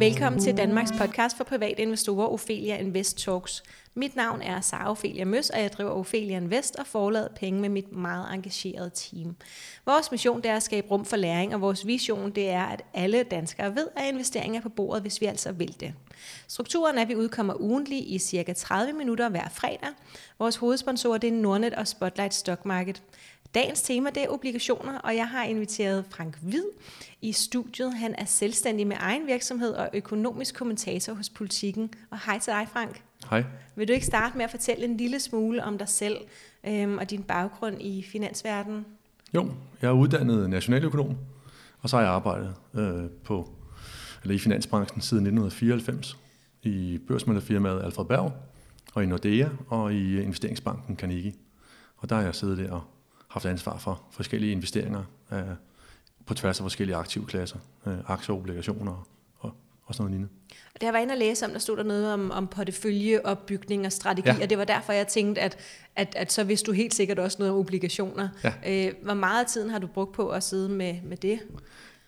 Velkommen til Danmarks podcast for private investorer, Ophelia Invest Talks. Mit navn er Sara Ophelia Møs, og jeg driver Ophelia Invest og forlader penge med mit meget engagerede team. Vores mission det er at skabe rum for læring, og vores vision det er, at alle danskere ved, at investeringer er på bordet, hvis vi altså vil det. Strukturen er, at vi udkommer ugentlig i cirka 30 minutter hver fredag. Vores hovedsponsorer det er Nordnet og Spotlight Stock Market. Dagens tema det er obligationer, og jeg har inviteret Frank Hvid i studiet. Han er selvstændig med egen virksomhed og økonomisk kommentator hos Politiken. Og hej til dig, Frank. Hej. Vil du ikke starte med at fortælle en lille smule om dig selv øhm, og din baggrund i finansverdenen? Jo, jeg er uddannet nationaløkonom, og så har jeg arbejdet øh, på, eller i finansbranchen siden 1994 i børsmælderfirmaet Alfred Berg, og i Nordea og i investeringsbanken Carnegie. Og der har jeg siddet der og haft ansvar for forskellige investeringer øh, på tværs af forskellige aktive klasser, øh, aktier, obligationer og, og sådan noget lignende. Og det har været inde og læse om, der stod der noget om, om porteføljeopbygning og strategi, ja. og det var derfor, jeg tænkte, at, at, at så vidste du helt sikkert også noget om obligationer. Ja. Øh, hvor meget af tiden har du brugt på at sidde med, med det?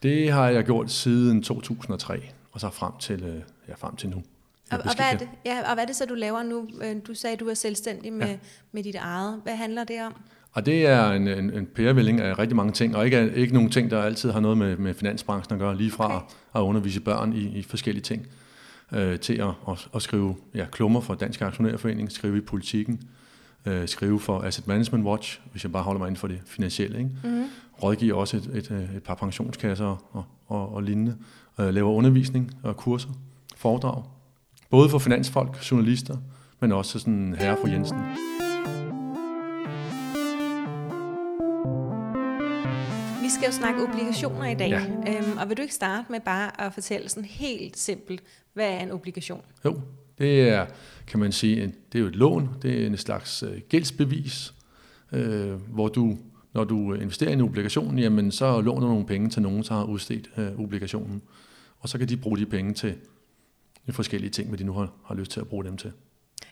Det har jeg gjort siden 2003, og så frem til, øh, ja, frem til nu. Og, og, hvad er det, ja, og hvad er det så, du laver nu? Øh, du sagde, at du er selvstændig med, ja. med dit eget. Hvad handler det om? Og det er en, en, en pærevælling af rigtig mange ting, og ikke, ikke nogen ting, der altid har noget med, med finansbranchen at gøre, lige fra okay. at undervise børn i, i forskellige ting, øh, til at, at, at skrive ja, klummer for Dansk Aktionærforening, skrive i politikken, øh, skrive for Asset Management Watch, hvis jeg bare holder mig inden for det finansielle. Ikke? Mm-hmm. Rådgiver også et, et, et par pensionskasser og, og, og lignende. Øh, laver undervisning og kurser, foredrag. Både for finansfolk, journalister, men også sådan herre for Jensen. Skal jo snakke obligationer i dag, ja. øhm, og vil du ikke starte med bare at fortælle sådan helt simpelt, hvad er en obligation? Jo, det er, kan man sige, det er jo et lån, det er en slags øh, gældsbevis, øh, hvor du, når du investerer i en obligation, jamen så låner du nogle penge til nogen, der har udstedt øh, obligationen, og så kan de bruge de penge til forskellige ting, hvad de nu har, har lyst til at bruge dem til.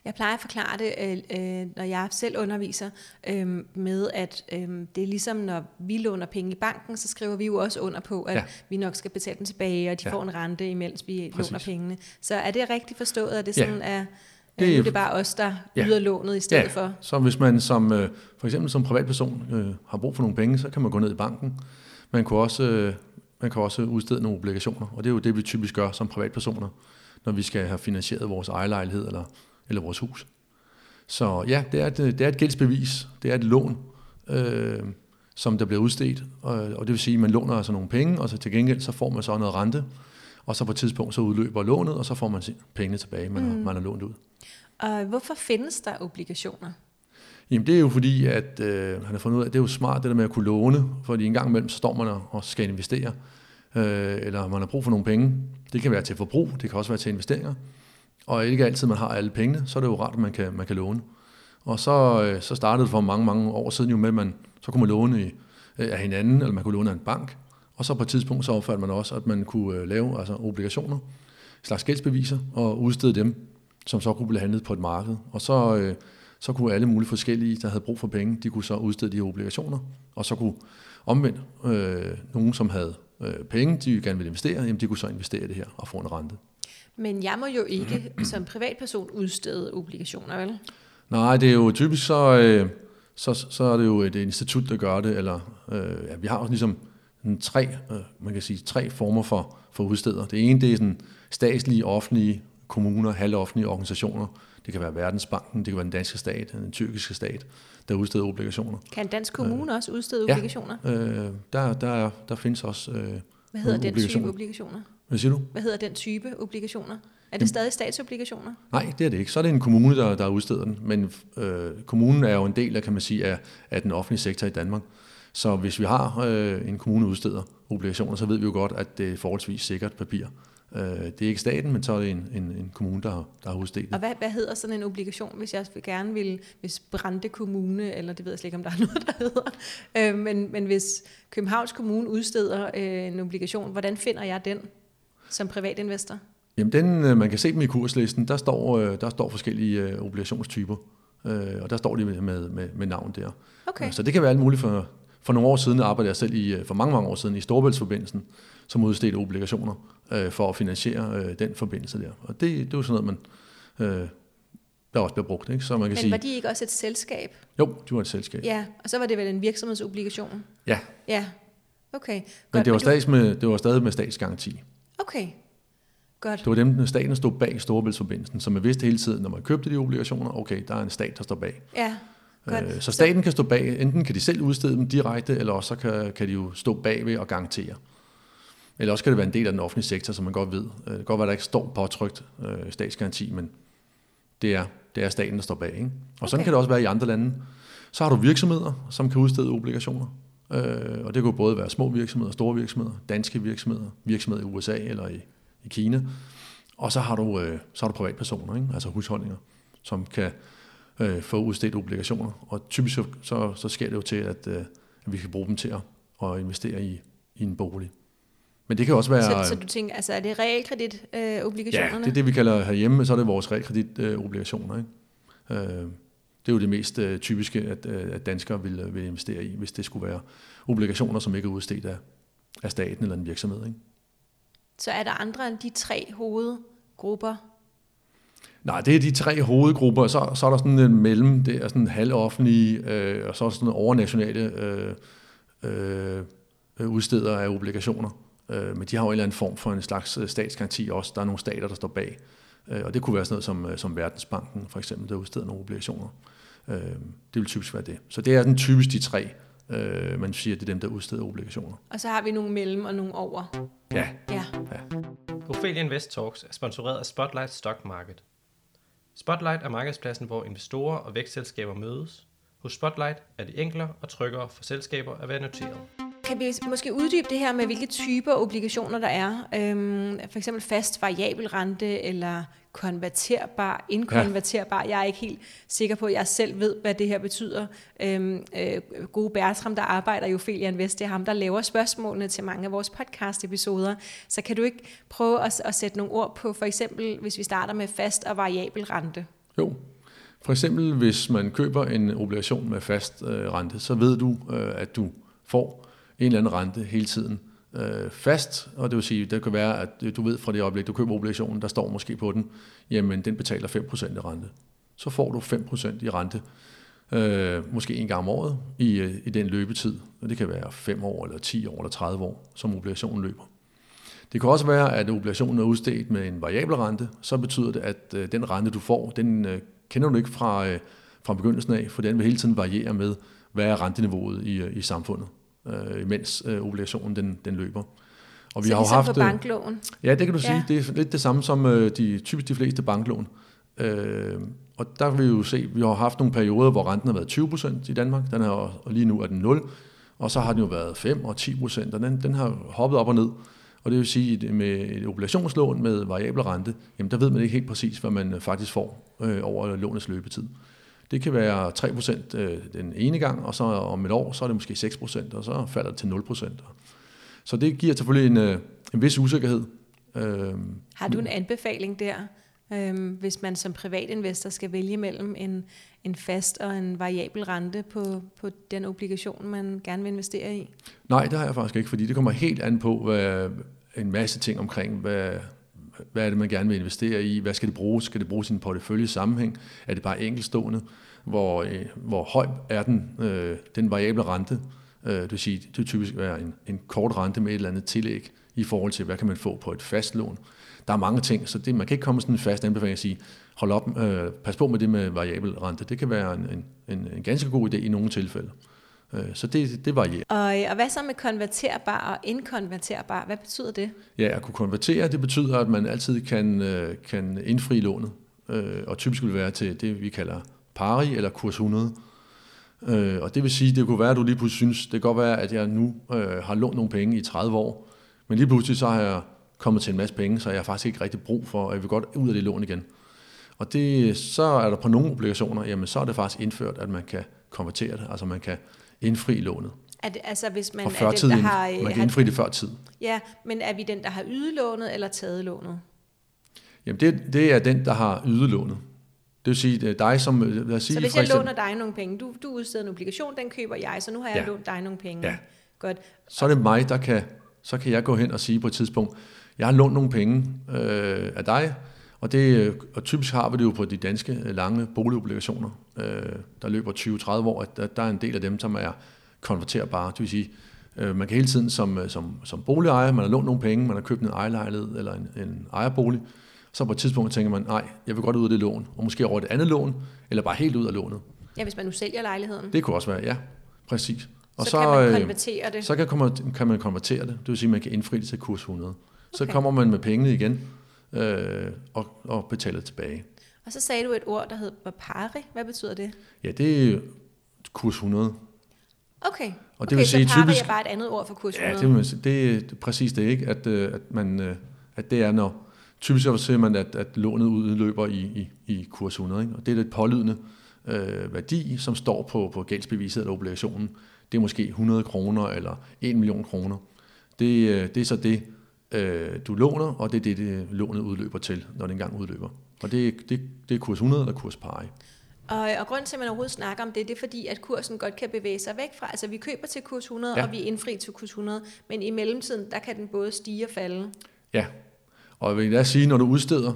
Jeg plejer at forklare det, øh, øh, når jeg selv underviser, øh, med at øh, det er ligesom, når vi låner penge i banken, så skriver vi jo også under på, at ja. vi nok skal betale dem tilbage, og de ja. får en rente, imens vi Præcis. låner pengene. Så er det rigtigt forstået, at det sådan ja. er... Det, nu er det bare os, der ja. yder lånet i stedet ja. for. Så hvis man som, øh, for eksempel som privatperson øh, har brug for nogle penge, så kan man gå ned i banken. Man kan også, øh, man kan også udstede nogle obligationer, og det er jo det, vi typisk gør som privatpersoner, når vi skal have finansieret vores ejerlejlighed eller eller vores hus. Så ja, det er et, det er et gældsbevis, det er et lån, øh, som der bliver udstedt, og, og det vil sige, at man låner altså nogle penge, og så til gengæld så får man så noget rente, og så på et tidspunkt så udløber lånet, og så får man pengene tilbage, man, mm. man har lånt ud. Og hvorfor findes der obligationer? Jamen det er jo fordi, at øh, han har fundet ud af, at det er jo smart det der med at kunne låne, fordi en gang imellem så står man og skal investere, øh, eller man har brug for nogle penge. Det kan være til forbrug, det kan også være til investeringer og ikke altid man har alle pengene, så er det jo rart, at man kan, man kan låne. Og så, øh, så startede det for mange, mange år siden jo med, at man, så kunne man låne i, øh, af hinanden, eller man kunne låne af en bank. Og så på et tidspunkt så opfattede man også, at man kunne øh, lave altså obligationer, slags gældsbeviser, og udstede dem, som så kunne blive handlet på et marked. Og så, øh, så kunne alle mulige forskellige, der havde brug for penge, de kunne så udstede de her obligationer, og så kunne omvendt øh, nogen, som havde øh, penge, de gerne ville investere, jamen de kunne så investere i det her og få en rente. Men jeg må jo ikke som privatperson udstede obligationer, vel? Nej, det er jo typisk så, øh, så, så er det jo et institut, der gør det, eller øh, ja, vi har også ligesom en tre, øh, man kan sige, tre former for, for udsteder. Det ene, det er sådan statslige, offentlige, kommuner, halvoffentlige organisationer. Det kan være Verdensbanken, det kan være den danske stat, den tyrkiske stat, der udsteder obligationer. Kan en dansk kommune øh, også udstede obligationer? Ja, øh, der, der, der findes også øh, Hvad hedder den type obligationer? Hvad siger du? Hvad hedder den type obligationer? Er det stadig statsobligationer? Nej, det er det ikke. Så er det en kommune, der, der udsteder den. Men øh, kommunen er jo en del af, kan man sige, af, af den offentlige sektor i Danmark. Så hvis vi har øh, en kommune udsteder obligationer, så ved vi jo godt, at det er forholdsvis sikkert papir. Øh, det er ikke staten, men så er det en, en, en kommune, der der har udstedt Og hvad, hvad hedder sådan en obligation, hvis jeg gerne vil, hvis Brande Kommune, eller det ved jeg slet ikke, om der er noget, der hedder, øh, men, men hvis Københavns Kommune udsteder øh, en obligation, hvordan finder jeg den? Som privatinvestor? Jamen, den, øh, man kan se dem i kurslisten. Der står, øh, der står forskellige øh, obligationstyper, og der står de med, med, med navn der. Okay. Så det kan være alt muligt for, For nogle år siden arbejdede jeg selv i, for mange, mange år siden i Storebæltsforbindelsen, som udstedte obligationer øh, for at finansiere øh, den forbindelse der. Og det, det er jo sådan noget, man, øh, der også bliver brugt. Ikke? Så man kan Men sige, var de ikke også et selskab? jo, de var et selskab. Ja, og så var det vel en virksomhedsobligation? Ja, Ja, okay. men Godt, det var, du- stadig med, det var stadig med statsgaranti. Okay, godt. Det var dem, der staten stod bag Storebæltsforbindelsen, så man vidste hele tiden, når man købte de obligationer, okay, der er en stat, der står bag. Ja, godt. Øh, så staten kan stå bag, enten kan de selv udstede dem direkte, eller også så kan, kan de jo stå bagved og garantere. Eller også kan det være en del af den offentlige sektor, som man godt ved. Øh, Det kan godt være, at der ikke står påtrykt øh, statsgaranti, men det er, det er staten, der står bag. Ikke? Og sådan Okay. kan det også være i andre lande. Så har du virksomheder, som kan udstede obligationer. Øh, og det kunne både være små virksomheder, store virksomheder, danske virksomheder, virksomheder i USA eller i, i Kina. Og så har du, øh, så har du privatpersoner, ikke? altså husholdninger, som kan øh, få udstedt obligationer. Og typisk så, så, sker det jo til, at, øh, at vi kan bruge dem til at, at investere i, i en bolig. Men det kan også være... Så, så du tænker, altså er det realkredit-obligationerne? Øh, Ja, det er det, vi kalder herhjemme, så er det vores realkreditobligationer. Ikke? Øh, det er jo det mest øh, typiske, at, øh, at danskere vil, øh, vil investere i, hvis det skulle være obligationer, som ikke er udstedt af, af staten eller en virksomhed. Ikke? Så er der andre end de tre hovedgrupper? Nej, det er de tre hovedgrupper, så, så er der sådan en mellem, det er sådan halvoffentlige, øh, og så er der sådan overnationale øh, øh, udsteder af obligationer. Øh, men de har jo en eller anden form for en slags øh, statsgaranti også. Der er nogle stater, der står bag. Øh, og det kunne være sådan noget som, øh, som Verdensbanken, for eksempel, der udsteder nogle obligationer. Øh, det vil typisk være det. Så det er den typisk de tre, øh, man siger, det er dem, der udsteder obligationer. Og så har vi nogle mellem og nogle over. Ja, Ja. Ophelia Invest Talks er sponsoreret af Spotlight Stock Market. Spotlight er markedspladsen, hvor investorer og vækstselskaber mødes. Hos Spotlight er det enklere og tryggere for selskaber at være noteret. Kan vi måske uddybe det her med, hvilke typer obligationer der er? Øhm, for eksempel fast variabel rente eller konverterbar, inkonverterbar. Jeg er ikke helt sikker på, at jeg selv ved, hvad det her betyder. Øhm, øh, gode Bertram, der arbejder i Ophelia Invest, det er ham, der laver spørgsmålene til mange af vores podcast-episoder. Så kan du ikke prøve at, at sætte nogle ord på, for eksempel hvis vi starter med fast og variabel rente? Jo. For eksempel, hvis man køber en obligation med fast øh, rente, så ved du, øh, at du får en eller anden rente hele tiden øh, fast, og det vil sige, det kan være, at øh, du ved fra det øjeblik, du køber obligationen, der står måske på den, jamen den betaler 5% i rente. Så får du 5% i rente, øh, måske en gang om året i, øh, i den løbetid, og det kan være 5 år, eller 10 år, eller 30 år, som obligationen løber. Det kan også være, at obligationen er udstedt med en variabel rente, så betyder det, at øh, den rente, du får, den øh, kender du ikke fra, øh, fra begyndelsen af, for den vil hele tiden variere med, hvad er renteniveauet i, øh, i samfundet, øh, mens øh, obligationen den, den løber. Og så ligesom på øh, banklån. Ja, det kan du sige. Ja. Det er lidt det samme som øh, de, typisk de fleste banklån. Øh, og der vil vi jo se, vi har haft nogle perioder, hvor renten har været 20% i Danmark, den er, og lige nu er den 0, og så har den jo været 5 og 10%, og den, den har hoppet op og ned. Og det vil sige, at med et obligationslån med variabel rente, jamen der ved man ikke helt præcis, hvad man øh, faktisk får øh, over lånets løbetid. Det kan være 3% øh, den ene gang, og så om et år, så er det måske 6%, og så falder det til 0%. Så det giver selvfølgelig en, øh, en vis usikkerhed. Øh, Har du en anbefaling der, hvis man som privatinvestor skal vælge mellem en, en fast og en variabel rente på, på den obligation, man gerne vil investere i? Nej, det har jeg faktisk ikke, fordi det kommer helt an på hvad, en masse ting omkring, hvad, hvad er det, man gerne vil investere i, hvad skal det bruges, skal det bruges i en portefølje sammenhæng, er det bare enkeltstående, hvor, øh, hvor høj er den, øh, den variable rente, øh, det vil sige, det vil typisk være en, en kort rente med et eller andet tillæg, i forhold til, hvad kan man få på et fast lån. Der er mange ting, så det, man kan ikke komme med sådan en fast anbefaling og sige, hold op, øh, pas på med det med variabel rente. Det kan være en, en, en ganske god idé i nogle tilfælde. Øh, så det, det varierer. Og, og hvad så med konverterbar og inkonverterbar? Hvad betyder det? Ja, at kunne konvertere, det betyder, at man altid kan, øh, kan indfri lånet. Øh, og typisk vil være til det, vi kalder pari eller kurs 100. Øh, og det vil sige, det kunne være, at du lige pludselig synes, det kan godt være, at jeg nu øh, har lånt nogle penge i 30 år, men lige pludselig så har jeg kommet til en masse penge, så jeg har faktisk ikke rigtig brug for, og jeg vil godt ud af det lån igen. Og det, så er der på nogle obligationer, jamen så er det faktisk indført, at man kan konvertere det, altså man kan indfri lånet. Er det, altså hvis man Og er den, der ind- har... man kan har- indfri det før tid. Ja, men er vi den, der har ydet lånet eller taget lånet? Jamen det, det er den, der har ydet lånet. vil sige, det dig som... Lad os sige, Så hvis jeg låner dig nogle penge, du, du udsteder en obligation, den køber jeg, så nu har jeg Ja. lånt dig nogle penge. Ja. Godt. så er det mig, der kan, så kan jeg gå hen og sige på et tidspunkt, jeg har lånt nogle penge øh, af dig, og, det, øh, og typisk har vi det jo på de danske øh, lange boligobligationer, øh, der løber 20-30 år, at der, der er en del af dem, som er konverterbare. Det vil sige, øh, man kan hele tiden som, øh, som, som boligejer, man har lånt nogle penge, man har købt en ejerlejlighed eller en, en ejerbolig, så på et tidspunkt tænker man, nej, jeg vil godt ud af det lån, og måske over et andet lån, eller bare helt ud af lånet. Ja, hvis man nu sælger lejligheden, Det kunne også være, ja, præcis. og så, så kan man øh, konvertere det. så kan, kan man konvertere det. Det vil sige, at man kan indfri det til kurs 100. Så Okay. kommer man med pengene igen øh, og, og betaler tilbage. Og så sagde du et ord, der hed Bapari. Hvad betyder det? Ja, det er kurs 100. Okay. Og det okay, vil sige så pari typisk- er bare et andet ord for kurs 100. Ja, det, vil sige. det er præcis det ikke, at, øh, at, man, øh, at det er, når typisk så ser man, at, at lånet udløber i, i, i kurs 100. Ikke? Og det er det pålydende øh, værdi, som står på, på gældsbeviset eller obligationen. Det er måske 100 kroner eller 1 million kroner. Det, øh, det er så det, øh, du låner, og det er det, det lånet udløber til, når det engang udløber. Og det, det, det er kurs 100 eller kurs pari. Og, og grunden til, at man overhovedet snakker om det, det er fordi, at kursen godt kan bevæge sig væk fra. Altså, vi køber til kurs 100, ja. Og vi indfrier til kurs 100. Men i mellemtiden, der kan den både stige og falde. Ja, og jeg vil da sige, når du udsteder,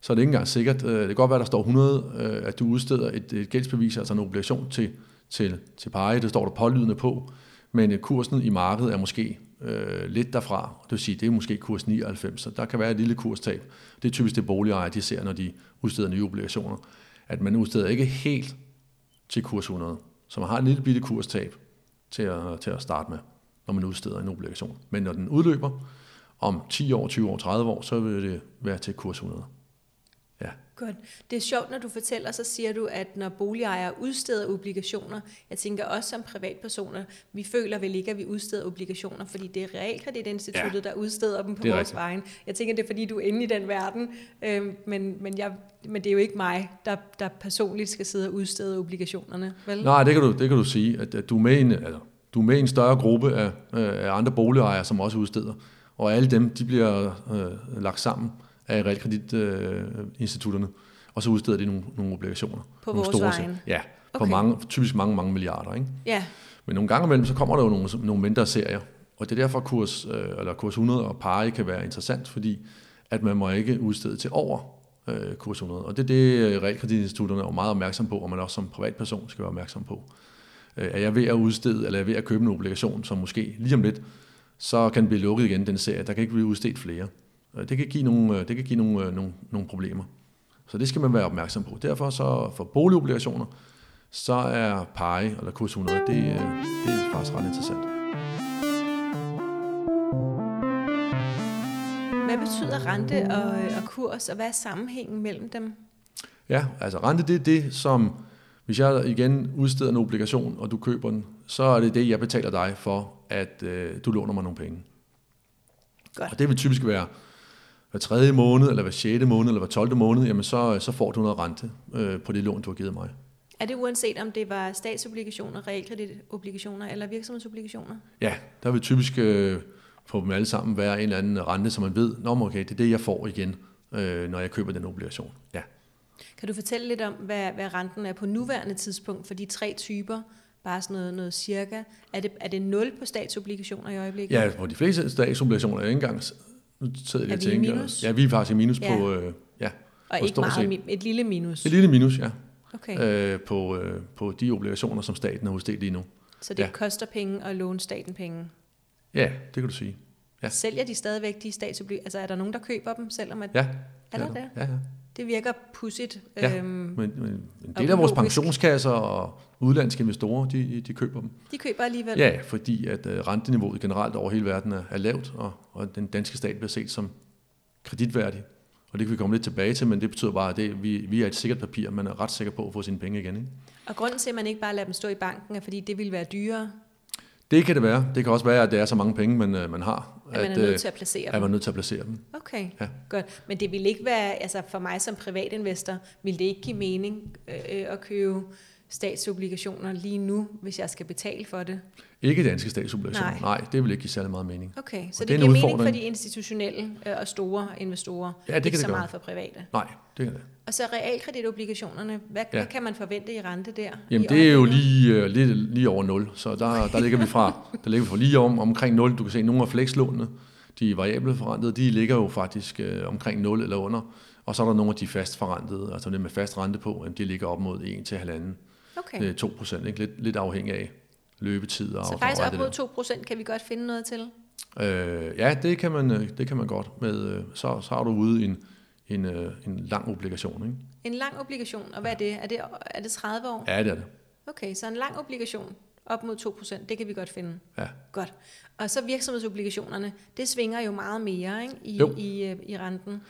så er det ikke engang sikkert. øh, Det kan godt være, der står 100, øh, at du udsteder et, et gældsbevis, altså en obligation til, til, til pari. Det står der pålydende på. Men kursen i markedet er måske øh, lidt derfra. Det vil sige, det er måske kurs 99, så der kan være et lille kurstab. Det er typisk det boligejere, de ser, når de udsteder nye obligationer. At man udsteder ikke helt til kurs 100. Så man har et lille bitte kurstab til at, til at starte med, når man udsteder en obligation. Men når den udløber, om 10 år, 20 år, 30 år, så vil det være til kurs 100. Ja, Godt. Det er sjovt, når du fortæller, så siger du, at når boligejere udsteder obligationer, jeg tænker også som privatpersoner, vi føler vel ikke, at vi udsteder obligationer, fordi det er realkreditinstituttet, ja. der udsteder dem på vores rigtigt. vejen. Jeg tænker, det er fordi, du er inde i den verden, øhm, men, men, jeg, men det er jo ikke mig, der, der personligt skal sidde og udstede obligationerne, vel? Nej, det kan du, det kan du sige, at, at du, er med en, altså, du er med en større gruppe af, øh, af andre boligejere, som også udsteder. Og alle dem, de bliver øh, lagt sammen af realkreditinstitutterne, øh, og så udsteder de nogle, nogle obligationer. På nogle vores sæt. vegne. Ja, på Okay. mange, typisk mange, mange milliarder. Ikke? Ja, Men nogle gange imellem, så kommer der jo nogle, nogle mindre serier. Og det er derfor, kurs, øh, eller kurs 100 og pari kan være interessant, fordi at man må ikke udstede til over øh, kurs 100. Og det er det, øh, realkreditinstitutterne er meget opmærksom på, og man også som privatperson skal være opmærksom på. Øh, er jeg ved at udstede, eller er jeg ved at købe en obligation, som måske lige om lidt, så kan den blive lukket igen, den serie. Der kan ikke blive udstedt flere. Øh, Det kan give nogle, øh, det kan give nogle, øh, nogle, nogle problemer. Så det skal man være opmærksom på. Derfor så for boligobligationer, så er pari eller kurs 100, det, det er faktisk ret interessant. hvad betyder rente og, og kurs, og hvad er sammenhængen mellem dem? Ja, altså rente det er det, som hvis jeg igen udsteder en obligation, og du køber den, så er det det, jeg betaler dig for, at øh, du låner mig nogle penge. Godt. Og det vil typisk være hver tredje måned, eller hver sjette måned, eller hver tolvte måned, jamen så, så får du noget rente øh, på det lån, du har givet mig. Er det uanset om det var statsobligationer, realkreditobligationer eller virksomhedsobligationer? Ja, der vil typisk øh, på dem alle sammen være en eller anden rente, så man ved, Nå, okay, det er det, jeg får igen, øh, når jeg køber den obligation. Ja. Kan du fortælle lidt om, hvad, hvad renten er på nuværende tidspunkt for de tre typer? Bare sådan noget, noget cirka. Er det, er det 0 på statsobligationer i øjeblikket? Ja, på de fleste statsobligationer er ikke engang... Nu sidder jeg og tænker... minus? Ja, vi er faktisk i minus Ja. på... Øh, ja, og på ikke meget, set. et lille minus. Et lille minus, ja. Okay, Øh, på, øh, på de obligationer, som staten har udstedt lige nu. så det ja. koster penge at låne staten penge. Ja, det kan du sige. Ja. Sælger de stadigvæk de statsobligationer? Altså er der nogen, der køber dem, selvom at Ja. Er der det? Ja, ja. Det virker pudsigt? Ja. Øhm, Men, men en del af vores pensionskasser og udlandske investorer, de, de køber dem. de køber alligevel? Ja, fordi at øh, renteniveauet generelt over hele verden er, er lavt, og, og den danske stat bliver set som kreditværdig. Og det kan vi komme lidt tilbage til, men det betyder bare, at det, vi, vi er et sikkert papir. Man er ret sikker på at få sine penge igen. Ikke? Og grunden til, at man ikke bare lader dem stå i banken, er fordi det ville være dyrere, Det kan det være. Det kan også være, at det er så mange penge, man, øh, man har, at man er øh, nødt til at placere at dem. man er nødt til at placere dem. Okay, Ja. godt. Men det vil ikke være, altså for mig som privatinvestor, vil det ikke give mening øh, at købe statsobligationer lige nu, hvis jeg skal betale for det? Ikke danske statsobligationer. Nej. Nej, det vil ikke give særlig meget mening. Okay, så Og det, det er giver mening for de institutionelle øh, og store investorer, Ja, det ikke kan det så gøre. meget for private. Nej, det kan det. Og så realkreditobligationerne, hvad, ja. Hvad kan man forvente i rente der? Jamen det er jo lige, uh, lige, lige over 0, så der, der ligger vi fra, der ligger vi fra lige om, omkring 0. Du kan se, nogle af flekslånene, de variable forrentede, de ligger jo faktisk uh, omkring 0 eller under. Og så er der nogle af de fast forrentede, altså dem med fast rente på, jamen, de ligger op mod 1 til 1,5 Okay, okay. 2 procent, ikke? Lidt, lidt afhængig af løbetid og så faktisk op mod der. 2% kan vi godt finde noget til. Øh, ja, det kan man, øh, det kan man godt. Med, øh, så, så har du ude en, en, øh, en lang obligation. Ikke? En lang obligation, og hvad er det? Er det, er det 30 år? Ja, det er det. Okay, så en lang obligation op mod 2%, det kan vi godt finde. Ja. Godt. Og så virksomhedsobligationerne, det svinger jo meget mere ikke? I, Jo. i, øh, i renten.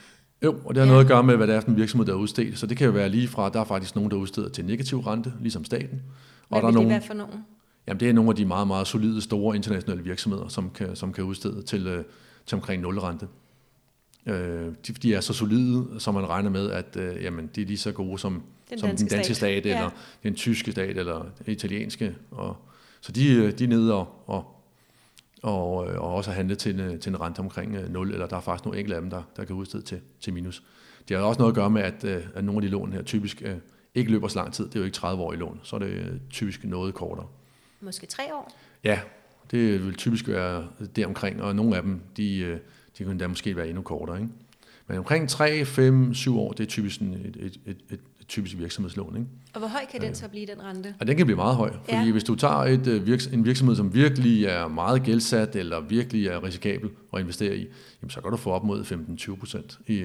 Jo, og det har Ja. noget at gøre med, hvad det er for en virksomhed, der er udstedt. Så det kan jo være lige fra, der er faktisk nogen, der udsteder til negativ rente, ligesom staten. Hvad og der vil er det nogen, være for nogen? jamen det er nogle af de meget, meget solide, store internationale virksomheder, som kan, som kan udstede til, øh, til omkring nulrente. Øh, de, de er så solide, som man regner med, at øh, jamen, de er lige så gode som Den som danske den danske stat. stat, stat Ja. eller den tyske stat, eller den italienske. Og, så de, øh, de er nede og, og, og, øh, og også har handlet til en, til en rente omkring øh, 0, eller der er faktisk nogle enkelte af dem, der, der kan udstede til, til minus. Det har også noget at gøre med, at, øh, at nogle af de lån her typisk øh, ikke løber så lang tid. Det er jo ikke 30 år i lån, så er det øh, typisk noget kortere. Måske tre år? Ja, det vil typisk være deromkring, og nogle af dem, de, øh, de kan da måske være endnu kortere. Ikke? Men omkring 3, 5, 7 år, det er typisk sådan et, et, et, et, typisk virksomhedslån. Ikke? Og hvor høj kan den så blive, den rente? Og den kan blive meget høj, fordi Ja. ja. hvis du tager et, øh, virks, en virksomhed, som virkelig er meget gældsat, eller virkelig er risikabel at investere i, jamen, så kan du få op mod 15-20 procent i,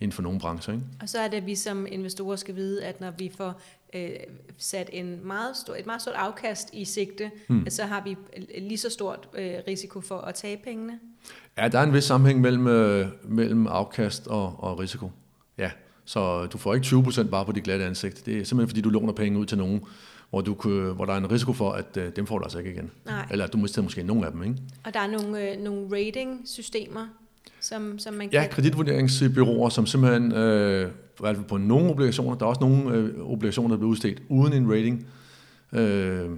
inden for nogle brancher. Ikke? Og så er det, at vi som investorer skal vide, at når vi får øh, sat en meget stor, et meget stort afkast i sigte, Hmm. mm. så har vi lige så stort øh, risiko for at tabe pengene. Ja, der er en vis sammenhæng mellem, øh, mellem afkast og, og risiko. Ja, så du får ikke 20 procent bare på dit glatte ansigt. Det er simpelthen, fordi du låner penge ud til nogen, hvor, du hvor der er en risiko for, at øh, dem får du altså ikke igen. Nej. Eller at du mister måske nogle af dem, ikke? Og der er nogle, øh, nogle rating-systemer, som, som man Ja, kan... kreditvurderingsbyråer, som simpelthen, øh, i hvert fald på nogle obligationer, der er også nogle øh, obligationer, der bliver udstedt uden en rating. Øh,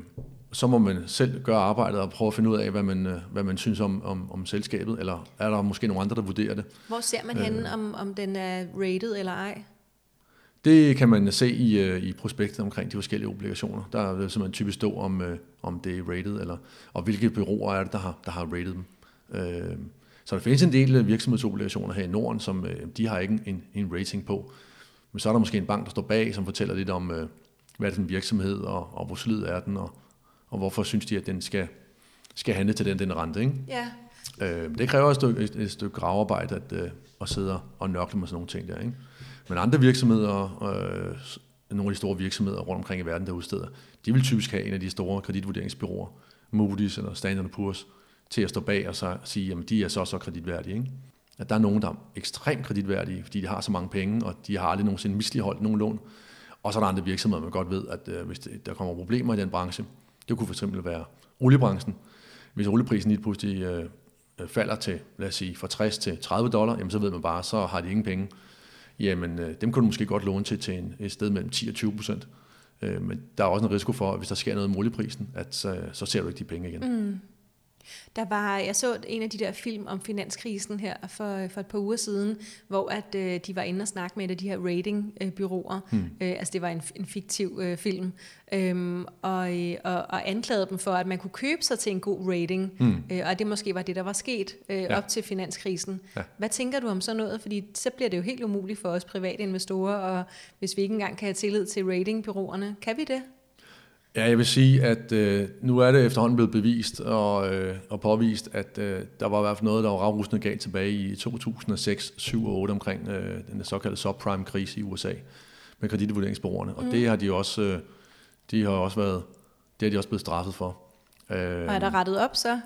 så må man selv gøre arbejdet og prøve at finde ud af, hvad man, øh, hvad man synes om, om, om selskabet, eller er der måske nogle andre, der vurderer det. Hvor ser man henne, om, om den er rated eller ej? Det kan man se i, øh, i prospektet omkring de forskellige obligationer. Der vil simpelthen typisk stå, om, øh, om det er rated, eller, og hvilke byråer er det, der har, der har rated dem. Øh, så der findes en del øh, virksomhedsobligationer her i Norden, som øh, de har ikke en, en rating på. Men så er der måske en bank, der står bag, som fortæller lidt om, øh, hvad er det for en virksomhed, og, og hvor solid er den, og, og hvorfor synes de, at den skal, skal handle til den, den rente. Ikke? Ja, Øh, det kræver et stykke, et, et stykke gravearbejde at, øh, at sidde og nørkle med sådan nogle ting der. Ikke? Men andre virksomheder, øh, nogle af de store virksomheder rundt omkring i verden, der udsteder, de vil typisk have en af de store kreditvurderingsbyråer, Moody's eller Standard Poor's, til at stå bag og så sige, at de er så så kreditværdige. Ikke? At der er nogen, der er ekstremt kreditværdige, fordi de har så mange penge, og de har aldrig nogensinde misligeholdt nogen lån. Og så er der andre virksomheder, man godt ved, at øh, hvis det, der kommer problemer i den branche, det kunne for eksempel være oliebranchen. Hvis olieprisen lige pludselig øh, øh falder til, lad os sige, fra 60 til 30 dollar, jamen så ved man bare, så har de ingen penge. Jamen, øh, dem kunne du måske godt låne til, til en, et sted mellem 10 og 20 procent. Øh, men der er også en risiko for, at hvis der sker noget med olieprisen, at så, så ser du ikke de penge igen. Mm. Der var, jeg så en af de der film om finanskrisen her for, for et par uger siden, hvor at øh, de var inde og snakke med et af de her ratingbyråer. Hmm. Øh, altså det var en, en fiktiv øh, film. Øhm, og, øh, og, og anklagede dem for, at man kunne købe sig til en god rating. Hmm. Øh, og det måske var det, der var sket øh, ja. Ja. op til finanskrisen. Ja. Hvad tænker du om sådan noget? Fordi så bliver det jo helt umuligt for os private investorer, og hvis vi ikke engang kan have tillid til ratingbyråerne. Kan vi det? Ja, jeg vil sige, at øh, nu er det efterhånden blevet bevist og, øh, og påvist, at øh, der var i hvert fald noget, der var ravrussende galt tilbage i 2006, 7 og 8 omkring øh, den såkaldte subprime-krise i USA med kreditvurderingsbureauerne. Og det har de også, øh, de har også været, det har de også blevet straffet for. Øh, Og er der rettet op så?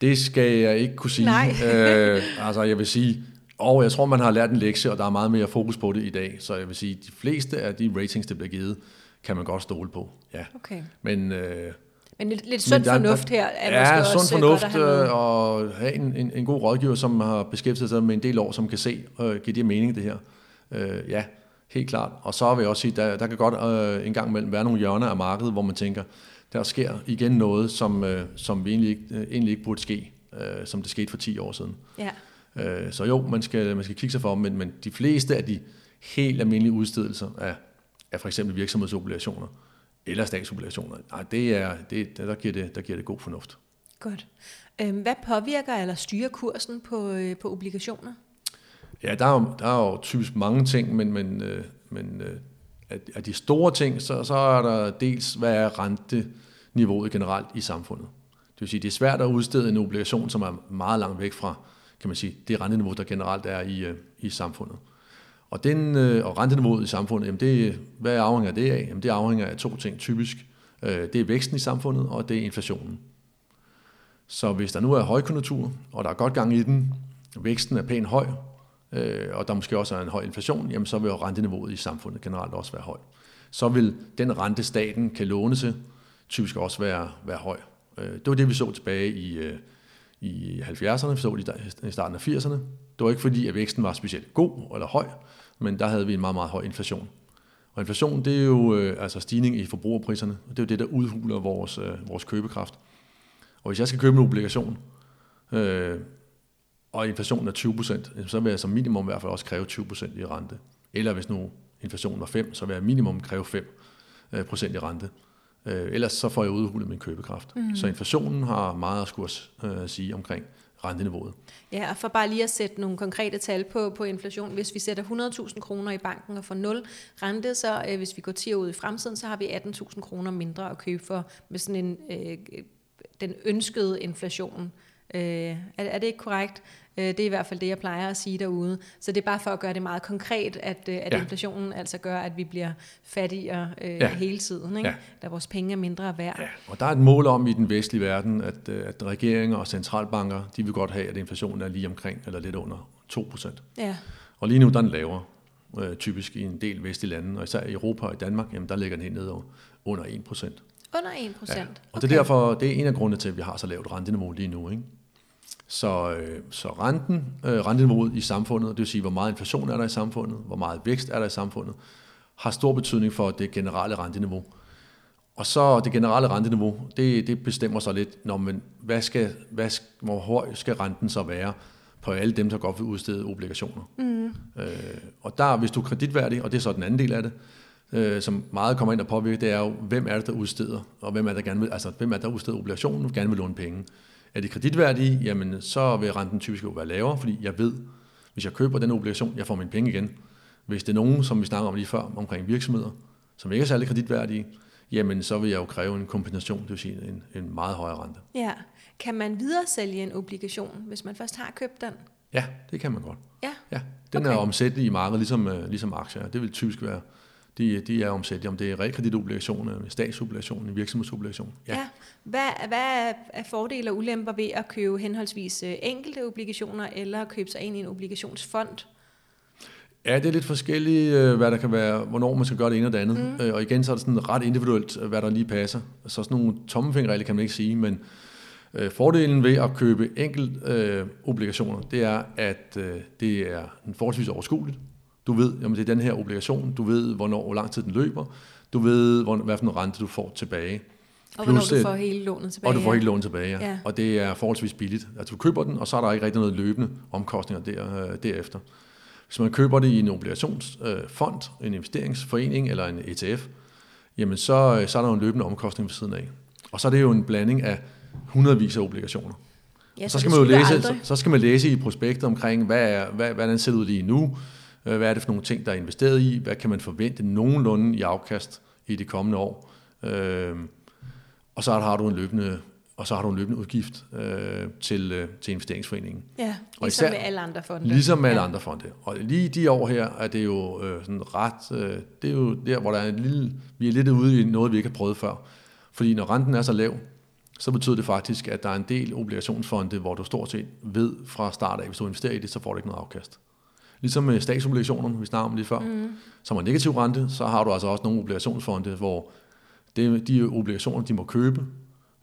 det skal jeg ikke kunne sige. Nej. øh, altså, jeg vil sige, og jeg tror, man har lært en lektie, og der er meget mere fokus på det i dag. Så jeg vil sige, de fleste af de ratings, der bliver givet, kan man godt stole på. Ja. Okay. Men, øh, Men lidt, lidt sund men der- fornuft her er ja, måske sund også øh, fornuft godt at have med. øh, og have en, en, en god rådgiver, som har beskæftiget sig med en del år, som kan se og give det mening, det her. Øh, ja, Helt klart. Og så vil jeg også sige, der, der kan godt øh, en gang imellem være nogle hjørner af markedet, hvor man tænker, der sker igen noget, som, øh, som vi egentlig ikke, øh, egentlig ikke burde ske, øh, som det skete for 10 år siden. Ja. Øh, så jo, man skal, man skal kigge sig for, men, men de fleste af de helt almindelige udstedelser af, af for eksempel virksomhedsobligationer eller statsobligationer, nej, det er, det, der, giver det, der giver det god fornuft. Godt. Øhm, hvad påvirker eller styrer kursen på, øh, på obligationer? Ja, der er jo, der er jo typisk mange ting, men, men, øh, men øh, af, de store ting, så, så er der dels, hvad er renteniveauet generelt i samfundet. Det vil sige, det er svært at udstede en obligation, som er meget langt væk fra kan man sige, det renteniveau, der generelt er i, i samfundet. Og, den, øh, og renteniveauet i samfundet, jamen det, hvad afhænger det af? Jamen det afhænger af to ting typisk. Øh, det er væksten i samfundet, og det er inflationen. Så hvis der nu er højkonjunktur, og der er godt gang i den, væksten er pænt høj, øh, og der måske også er en høj inflation, jamen så vil renteniveauet i samfundet generelt også være høj. Så vil den rente, staten kan låne til, typisk også være, være høj. Øh, det var det, vi så tilbage i, øh, i 70'erne, så det i starten af 80'erne. Det var ikke fordi, at væksten var specielt god eller høj, men der havde vi en meget, meget høj inflation. Og inflation, det er jo øh, altså stigning i forbrugerpriserne, og det er jo det, der udhuler vores, øh, vores købekraft. Og hvis jeg skal købe en obligation, øh, og inflationen er 20 så vil jeg som minimum i hvert fald også kræve 20 i rente. Eller hvis nu inflationen var 5, så vil jeg minimum kræve 5 øh, procent i rente. Øh, ellers så får jeg udhulet min købekraft. Mm. Så inflationen har meget at skulle øh, sige omkring renteniveauet. Ja, og for bare lige at sætte nogle konkrete tal på, på inflation. Hvis vi sætter 100.000 kroner i banken og får 0 rente, så øh, hvis vi går 10 år ud i fremtiden, så har vi 18.000 kroner mindre at købe for med sådan en, øh, den ønskede inflation. Øh, er, er det ikke korrekt? Øh, det er i hvert fald det, jeg plejer at sige derude. Så det er bare for at gøre det meget konkret, at, øh, at ja. inflationen altså gør, at vi bliver fattigere øh, ja. hele tiden, ikke? Ja. da vores penge er mindre værd. Ja. Og der er et mål om i den vestlige verden, at, øh, at regeringer og centralbanker, de vil godt have, at inflationen er lige omkring, eller lidt under 2%. Ja. Og lige nu der er den lavere, øh, typisk i en del vestlige lande, og især i Europa og i Danmark, jamen der ligger den helt nede under 1%. Under 1 procent? Ja. Og okay. det er derfor, det er en af grundene til, at vi har så lavt renteniveau lige nu. Ikke? Så, øh, så renten, øh, renteniveauet i samfundet, det vil sige, hvor meget inflation er der i samfundet, hvor meget vækst er der i samfundet, har stor betydning for det generelle renteniveau. Og så det generelle renteniveau, det, det bestemmer sig lidt, når man, hvad skal, hvad, hvor høj skal renten så være på alle dem, der godt vil udstede obligationer. Mm. Øh, og der, hvis du er kreditværdig, og det er så den anden del af det, øh, som meget kommer ind og påvirker, det er jo, hvem er det, der udsteder, og hvem er det, der gerne vil, altså hvem er det, der udsteder obligationen, og gerne vil låne penge. Er de kreditværdige, jamen så vil renten typisk jo være lavere, fordi jeg ved, hvis jeg køber den obligation, jeg får mine penge igen. Hvis det er nogen, som vi snakker om lige før, omkring virksomheder, som ikke er særlig kreditværdige, jamen så vil jeg jo kræve en kompensation, det vil sige en, en meget højere rente. Ja. Kan man videre sælge en obligation, hvis man først har købt den? Ja, det kan man godt. Ja? Ja, den okay. er omsættelig i markedet, ligesom, øh, ligesom aktier. Det vil typisk være de, de er omsættelige, om det er realkreditobligationer, statsobligationer, virksomhedsobligationer. Ja. ja. Hvad, hvad er fordele og ulemper ved at købe henholdsvis øh, enkelte obligationer, eller købe sig ind i en obligationsfond? Ja, det er lidt forskelligt, øh, hvad der kan være, hvornår man skal gøre det ene og det andet. Mm. Øh, og igen, så er det sådan ret individuelt, hvad der lige passer. Så sådan nogle tommefingerregler kan man ikke sige, men øh, fordelen ved at købe enkelt øh, obligationer, det er, at øh, det er forholdsvis overskueligt. Du ved, jamen det er den her obligation, du ved, hvornår, hvor lang tid den løber, du ved, hvor, hvad for en rente du får tilbage. Og Plus, hvornår du får hele lånet tilbage. Og du får hele lånet tilbage, ja. ja. Og det er forholdsvis billigt. Altså du køber den, og så er der ikke rigtig noget løbende omkostninger der, øh, derefter. Hvis man køber det i en obligationsfond, øh, en investeringsforening eller en ETF, jamen så, øh, så er der jo en løbende omkostning ved siden af. Og så er det jo en blanding af hundredvis af obligationer. Ja, så, så skal man jo læse, så, så skal man læse i prospektet omkring, hvad er, hvad, hvordan ser det ud lige nu, hvad er det for nogle ting, der er investeret i? Hvad kan man forvente nogenlunde i afkast i de kommende år? Øh, og så har du en løbende og så har du en løbende udgift øh, til, øh, til investeringsforeningen. Ja, ligesom og især, med alle andre fonde. Ligesom med ja. alle andre fonde. Og lige de år her er det jo øh, sådan ret, øh, det er jo der, hvor der er en lille, vi er lidt ude i noget, vi ikke har prøvet før. Fordi når renten er så lav, så betyder det faktisk, at der er en del obligationsfonde, hvor du stort set ved fra start af, hvis du investerer i det, så får du ikke noget afkast. Ligesom med statsobligationerne, vi snakkede om lige før, mm. som har negativ rente, så har du altså også nogle obligationsfonde, hvor det, de obligationer, de må købe,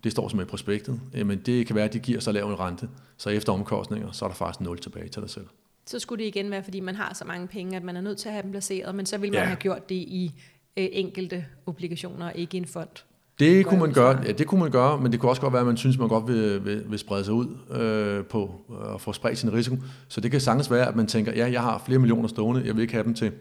det står som i prospektet, men det kan være, at de giver så lav en rente, så efter omkostninger, så er der faktisk nul tilbage til dig selv. Så skulle det igen være, fordi man har så mange penge, at man er nødt til at have dem placeret, men så ville man Ja. have gjort det i øh, enkelte obligationer, ikke i en fond. Det kunne man gøre, ja, det kunne man gøre, men det kunne også godt være, at man synes, man godt vil, vil, vil sprede sig ud øh, på øh, at få spredt sin risiko. Så det kan sagtens være, at man tænker, ja, jeg har flere millioner stående, jeg vil ikke have dem til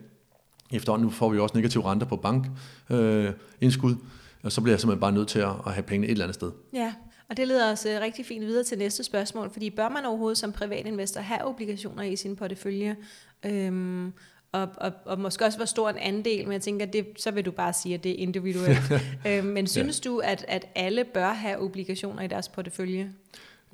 efterhånden. Nu får vi også negative renter på bankindskud, øh, indskud, og så bliver jeg simpelthen bare nødt til at, at have pengene et eller andet sted. Ja, og det leder os øh, rigtig fint videre til næste spørgsmål, fordi bør man overhovedet som privatinvestor have obligationer i sin portefølje? Øhm, og, og, og måske også hvor stor en andel, men jeg tænker, det, så vil du bare sige, at det er individuelt. øhm, men synes ja. du, at, at alle bør have obligationer i deres portefølje?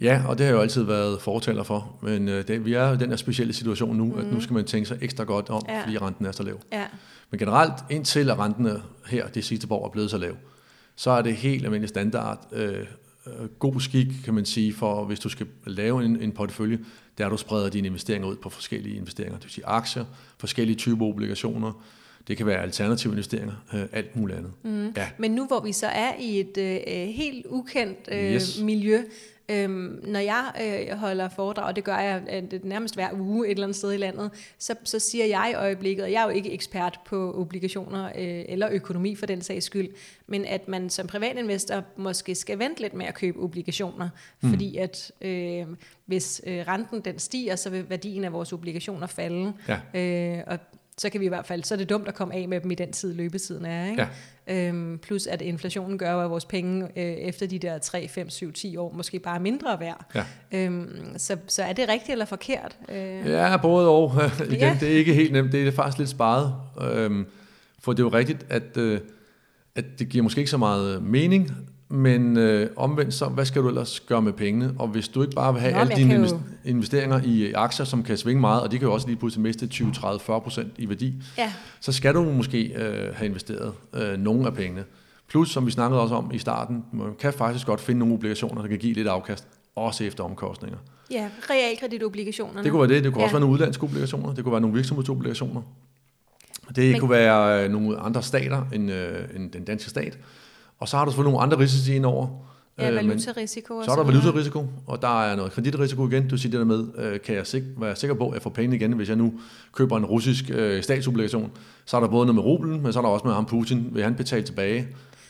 Ja, og det har jeg jo altid været fortaler for, men øh, det, vi er i den her specielle situation nu, mm. at nu skal man tænke sig ekstra godt om, Ja. fordi renten er så lav. Ja, Men generelt, indtil at renten er her det sidste par år er blevet så lav, så er det helt almindelig standard, øh, øh, god skik, kan man sige, for hvis du skal lave en, en portefølje, der du spreder dine investeringer ud på forskellige investeringer, det vil sige aktier, forskellige typer obligationer, det kan være alternative investeringer, øh, alt muligt andet. Mm. Ja, men nu hvor vi så er i et øh, øh, helt ukendt øh, Yes. miljø, Øhm, når jeg øh, holder foredrag, og det gør jeg øh, nærmest hver uge et eller andet sted i landet, så, så siger jeg i øjeblikket, og jeg er jo ikke ekspert på obligationer øh, eller økonomi for den sags skyld, men at man som privatinvestor måske skal vente lidt med at købe obligationer, mm. fordi at øh, hvis øh, renten den stiger, så vil værdien af vores obligationer falde. ja, Øh, og så kan vi i hvert fald, så er det dumt at komme af med dem i den tid, løbetiden er. Ikke? Ja. Øhm, plus at inflationen gør, at vores penge øh, efter de der 3, 5, 7, 10 år måske bare er mindre værd. ja. Øhm, så, så er det rigtigt eller forkert? Øh, Ja, både og. Igen, Ja. Det er ikke helt nemt. Det er faktisk lidt sparet. Øhm, for det er jo rigtigt, at, øh, at det giver måske ikke så meget mening, men øh, omvendt så, hvad skal du ellers gøre med pengene? Og hvis du ikke bare vil have Nå, alle dine invest- jo- investeringer i aktier, som kan svinge meget, og de kan jo også lige pludselig miste 20, 30, 40 procent i værdi, ja, så skal du måske øh, have investeret øh, nogle af pengene. Plus, som vi snakkede også om i starten, man kan faktisk godt finde nogle obligationer, der kan give lidt afkast, også efter omkostninger. ja, realkreditobligationerne. Det kunne være det. Det kunne ja. også være nogle udlandske obligationer. Det kunne være nogle virksomhedsobligationer. Det Men- Men, kunne være øh, nogle andre stater end, øh, end den danske stat. Og så har du selvfølgelig nogle andre risici indover. Ja, Øh, valutarisiko. og så er der valutarisiko, og der er noget kreditrisiko igen. Du siger det der med, øh, kan jeg sik- være sikker på, at jeg får penge igen, hvis jeg nu køber en russisk øh, statsobligation. Så er der både noget med rublen, men så er der også med ham Putin. Vil han betale tilbage,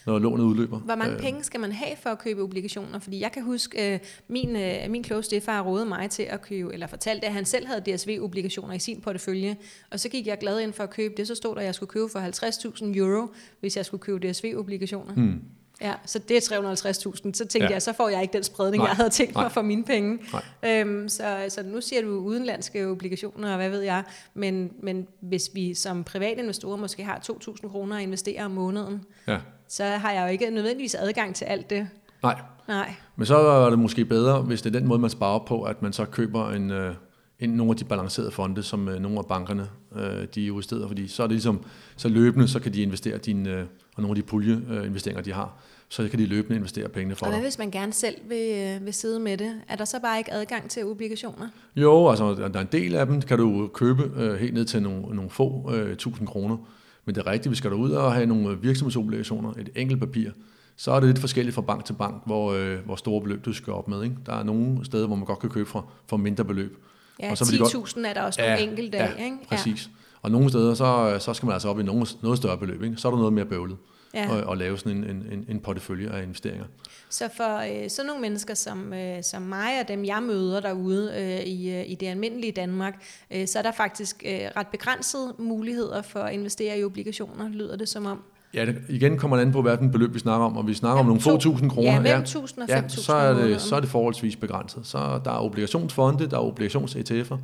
når lånet udløber? Hvor mange Øh, penge skal man have for at købe obligationer? Fordi jeg kan huske, øh, min, øh, min kloge stefar rådede mig til at købe, eller fortalte, at han selv havde DSV-obligationer i sin portefølje, og så gik jeg glad ind for at købe det, så stod der, at jeg skulle købe for 50.000 euro, hvis jeg skulle købe DSV-obligationer. Hmm. Ja, så det er 350.000. Så tænkte ja. Jeg, så får jeg ikke den spredning, Nej. jeg havde tænkt mig Nej. for mine penge. Nej. Øhm, så, så nu siger du udenlandske obligationer, og hvad ved jeg. Men, men hvis vi som privatinvestorer måske har 2.000 kroner at investere om måneden, Ja. Så har jeg jo ikke nødvendigvis adgang til alt det. Nej, Nej. Men så er det måske bedre, hvis det er den måde, man sparer på, at man så køber en, øh, en, nogle af de balancerede fonde, som øh, nogle af bankerne øh, de udsteder, fordi så er det ligesom, så løbende, så kan de investere dine, øh, og nogle af de puljeinvesteringer, de har, så kan de løbende investere pengene for Og hvad dig. hvis man gerne selv vil, øh, vil sidde med det? Er der så bare ikke adgang til obligationer? Jo, altså der er en del af dem, kan du købe øh, helt ned til nogle, nogle få øh, tusind kroner, men det er rigtigt, vi skal ud og have nogle øh, virksomhedsobligationer, et enkelt papir, så er det lidt forskelligt fra bank til bank, hvor, øh, hvor store beløb du skal op med. Ikke? Der er nogle steder, hvor man godt kan købe for, for mindre beløb. Ja, Og så vil de godt- 10.000 er der også nogle enkelte af, ja, ikke? præcis. Og nogle steder, så, så skal man altså op i nogle, noget større beløb. Ikke? Så er der noget mere bøvlet Ja. at, at lave sådan en, en, en, en portefølje af investeringer. Så for øh, sådan nogle mennesker som, øh, som mig og dem, jeg møder derude øh, i, øh, i det almindelige Danmark, øh, så er der faktisk øh, ret begrænsede muligheder for at investere i obligationer, lyder det som om. Ja, det, igen kommer det an på, hvad den beløb, vi snakker om. Og vi snakker om Ja, nogle få tusind kroner. ja, mellem 1.000 og ja, 5.000 så er, om det, så er det forholdsvis begrænset. Så der er obligationsfonde, der er obligations-ETF'er,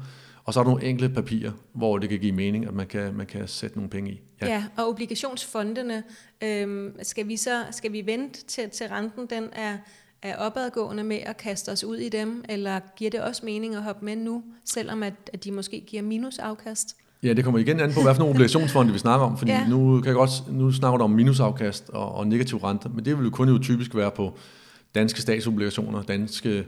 og så er der nogle enkelte papirer, hvor det kan give mening, at man kan, man kan sætte nogle penge i. Ja, ja og obligationsfondene, øh, skal vi så skal vi vente til, til renten den er, er opadgående med at kaste os ud i dem, eller giver det også mening at hoppe med nu, selvom at, at de måske giver minusafkast? Ja, det kommer igen an på, hvad for nogle obligationsfonde vi snakker om, fordi ja. nu, kan jeg godt, nu snakker du om minusafkast og, og negativ rente, men det vil jo kun jo typisk være på danske statsobligationer, danske,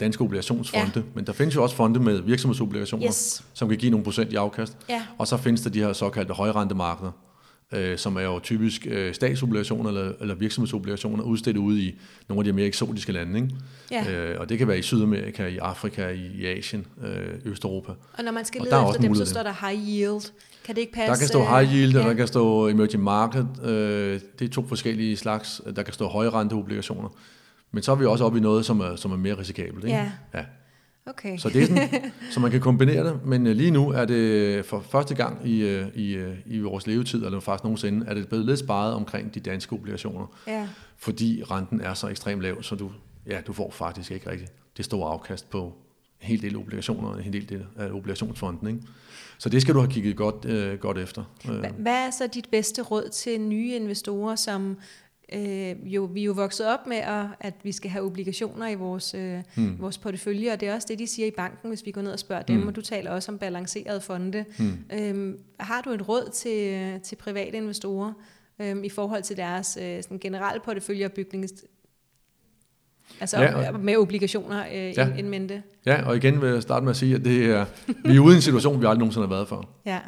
danske obligationsfonde, ja. men der findes jo også fonde med virksomhedsobligationer, Yes. som kan give nogle procent i afkast, Ja, og så findes der de her såkaldte højrentemarkeder, øh, som er jo typisk øh, statsobligationer eller, eller virksomhedsobligationer, udstedt ude i nogle af de mere eksotiske lande. Ikke? Ja. Øh, og det kan være i Sydamerika, i Afrika, i, i Asien, øh, Østeuropa. Og når man skal Og lede er efter dem, så står der high yield. Kan det ikke passe? Der kan stå high yield, øh, og der kan stå emerging market. Øh, det er to forskellige slags. Der kan stå høje renteobligationer. Men så er vi også oppe i noget, som er, som er mere risikabelt. Ikke? Ja. ja. Okay. Så det er sådan, så man kan kombinere det, men øh, lige nu er det for første gang i, øh, i, øh, i vores levetid, eller faktisk nogensinde, er det blevet lidt sparet omkring de danske obligationer, Ja. fordi renten er så ekstremt lav, så du, ja, du får faktisk ikke rigtigt det store afkast på en hel del obligationer, og en hel del af obligationsfonden. Ikke? Så det skal du have kigget godt, øh, godt efter. Øh, Hva- Hvad er så dit bedste råd til nye investorer, som øh, jo, vi er jo vokset op med, at, at vi skal have obligationer i vores, øh, hmm. vores portefølje, og det er også det, de siger i banken, hvis vi går ned og spørger dem, Hmm. og du taler også om balancerede fonde. Hmm. Øhm, har du et råd til, til private investorer øhm, i forhold til deres øh, sådan generelle porteføljeopbygning? Altså Ja, ja, med obligationer øh, Ja. ja. in mente? Ja, og igen vil jeg starte med at sige, at det er, vi er ude i en situation, vi aldrig nogensinde har været for. Ja.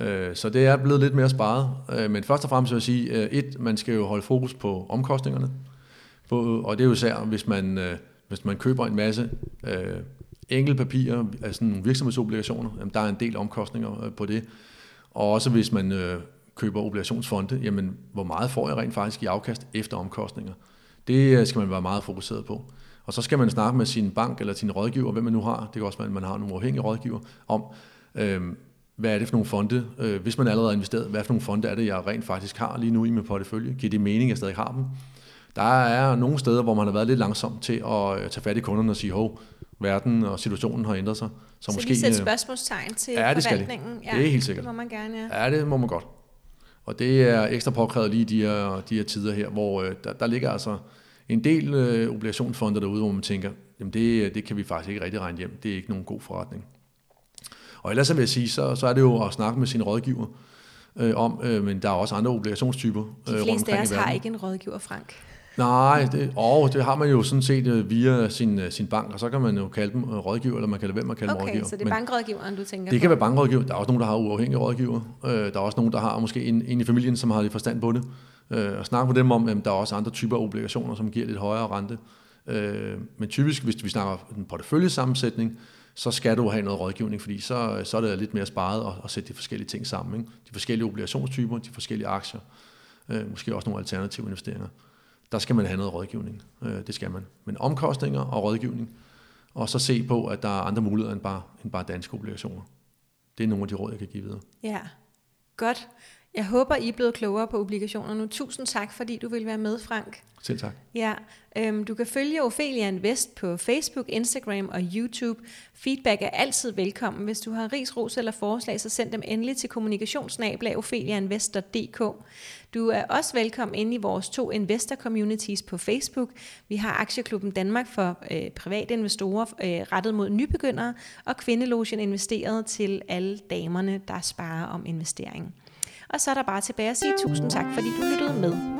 Øh, Så det er blevet lidt mere sparet. Øh, men først og fremmest vil jeg sige, øh, et, man skal jo holde fokus på omkostningerne. På- Og det er jo især, hvis man, øh, hvis man køber en masse enkelte papirer, altså nogle virksomhedsobligationer, jamen der er en del omkostninger på det. Og også hvis man køber obligationsfonde, jamen hvor meget får jeg rent faktisk i afkast efter omkostninger? Det skal man være meget fokuseret på. Og så skal man snakke med sin bank eller sin rådgiver, hvem man nu har, det kan også være, at man har nogle uafhængige rådgiver, om øh, hvad er det for nogle fonde, øh, hvis man allerede har investeret, hvad for nogle fonde er det, jeg rent faktisk har lige nu i min portefølje? Giver det mening, at jeg stadig har dem? Der er nogle steder, hvor man har været lidt langsom til at øh, tage fat i kunderne og sige, hov, verden og situationen har ændret sig. Så, Så måske, lige sætte øh, spørgsmålstegn til Ja, det skal de. forvaltningen. Det er helt sikkert. Det må man gerne, ja. Ja, det må man godt. Og det er ekstra påkrævet lige de her, de her tider her, hvor øh, der, der ligger altså en del øh, obligationsfonder derude, hvor man tænker, jamen det, det kan vi faktisk ikke rigtig regne hjem. Det er ikke nogen god forretning. Og ellers så vil jeg sige, så, så er det jo at snakke med sine rådgiver øh, om, øh, men der er også andre obligationstyper De øh, rundt fleste af os har ikke en rådgiver, Frank. Nej, det, og det har man jo sådan set øh, via sin, øh, sin bank, og så kan man jo kalde dem øh, rådgiver, eller man kan lade være med at kalde dem Okay, rådgiver. så det er bankrådgiveren, du tænker det på? kan være bankrådgiver. Der er også nogen, der har uafhængige rådgiver. Øh, der er også nogen, der har måske en, en i familien, som har lidt forstand på det. Øh, og snakke med dem om, at der er også andre typer af obligationer, som giver lidt højere rente. Øh, men typisk, hvis vi snakker en porteføljesammensætning, så skal du have noget rådgivning, fordi så, så er det lidt mere sparet at, at sætte de forskellige ting sammen. Ikke? De forskellige obligationstyper, de forskellige aktier, øh, måske også nogle alternative investeringer. Der skal man have noget rådgivning. Øh, det skal man. Men omkostninger og rådgivning, og så se på, at der er andre muligheder end bare, end bare danske obligationer. Det er nogle af de råd, jeg kan give videre. Ja, godt. Jeg håber, I er blevet klogere på obligationer nu. Tusind tak, fordi du vil være med, Frank. Selv tak. Ja, øhm, du kan følge Ophelia Invest på Facebook, Instagram og YouTube. Feedback er altid velkommen. Hvis du har ris, ros eller forslag, så send dem endelig til kommunikationsnabla.opheliainvest.dk. Du er også velkommen inde i vores to investor communities på Facebook. Vi har Aktieklubben Danmark for øh, private investorer øh, rettet mod nybegyndere, og Kvindelogen investeret til alle damerne, der sparer om investering. Og så er der bare tilbage at sige tusind tak, fordi du lyttede med.